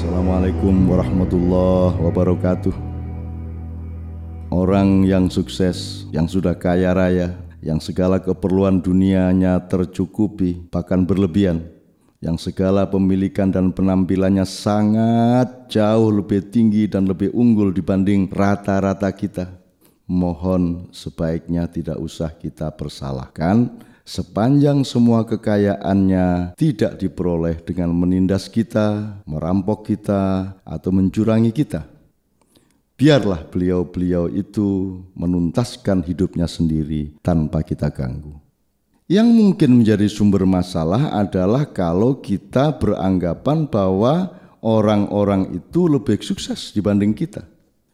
Assalamualaikum warahmatullahi wabarakatuh. Orang yang sukses, yang sudah kaya raya, yang segala keperluan dunianya tercukupi, bahkan berlebihan, yang segala pemilikan dan penampilannya sangat jauh lebih tinggi dan lebih unggul dibanding rata-rata kita. Mohon sebaiknya tidak usah kita persalahkan sepanjang semua kekayaannya tidak diperoleh dengan menindas kita, merampok kita, atau mencurangi kita. Biarlah beliau-beliau itu menuntaskan hidupnya sendiri tanpa kita ganggu. Yang mungkin menjadi sumber masalah adalah kalau kita beranggapan bahwa orang-orang itu lebih sukses dibanding kita.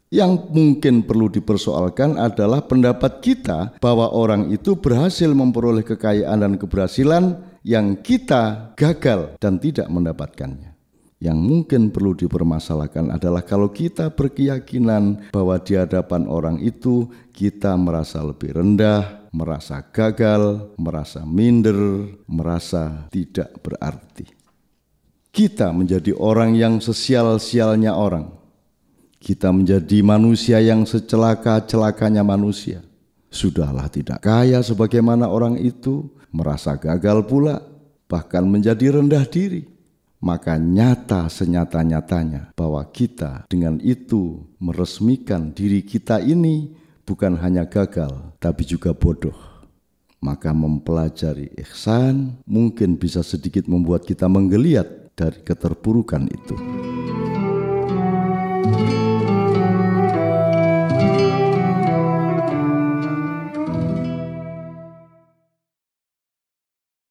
Yang mungkin perlu dipersoalkan adalah pendapat kita bahwa orang itu berhasil memperoleh kekayaan dan keberhasilan yang kita gagal dan tidak mendapatkannya. Yang mungkin perlu dipermasalahkan adalah kalau kita berkeyakinan bahwa di hadapan orang itu kita merasa lebih rendah, merasa gagal, merasa minder, merasa tidak berarti. Kita menjadi orang yang sesial-sialnya orang kita menjadi manusia yang secelaka-celakanya manusia. Sudahlah tidak kaya sebagaimana orang itu, merasa gagal pula, bahkan menjadi rendah diri. Maka nyata senyata-nyatanya bahwa kita dengan itu meresmikan diri kita ini bukan hanya gagal, tapi juga bodoh. Maka mempelajari ihsan mungkin bisa sedikit membuat kita menggeliat dari keterpurukan itu. thank you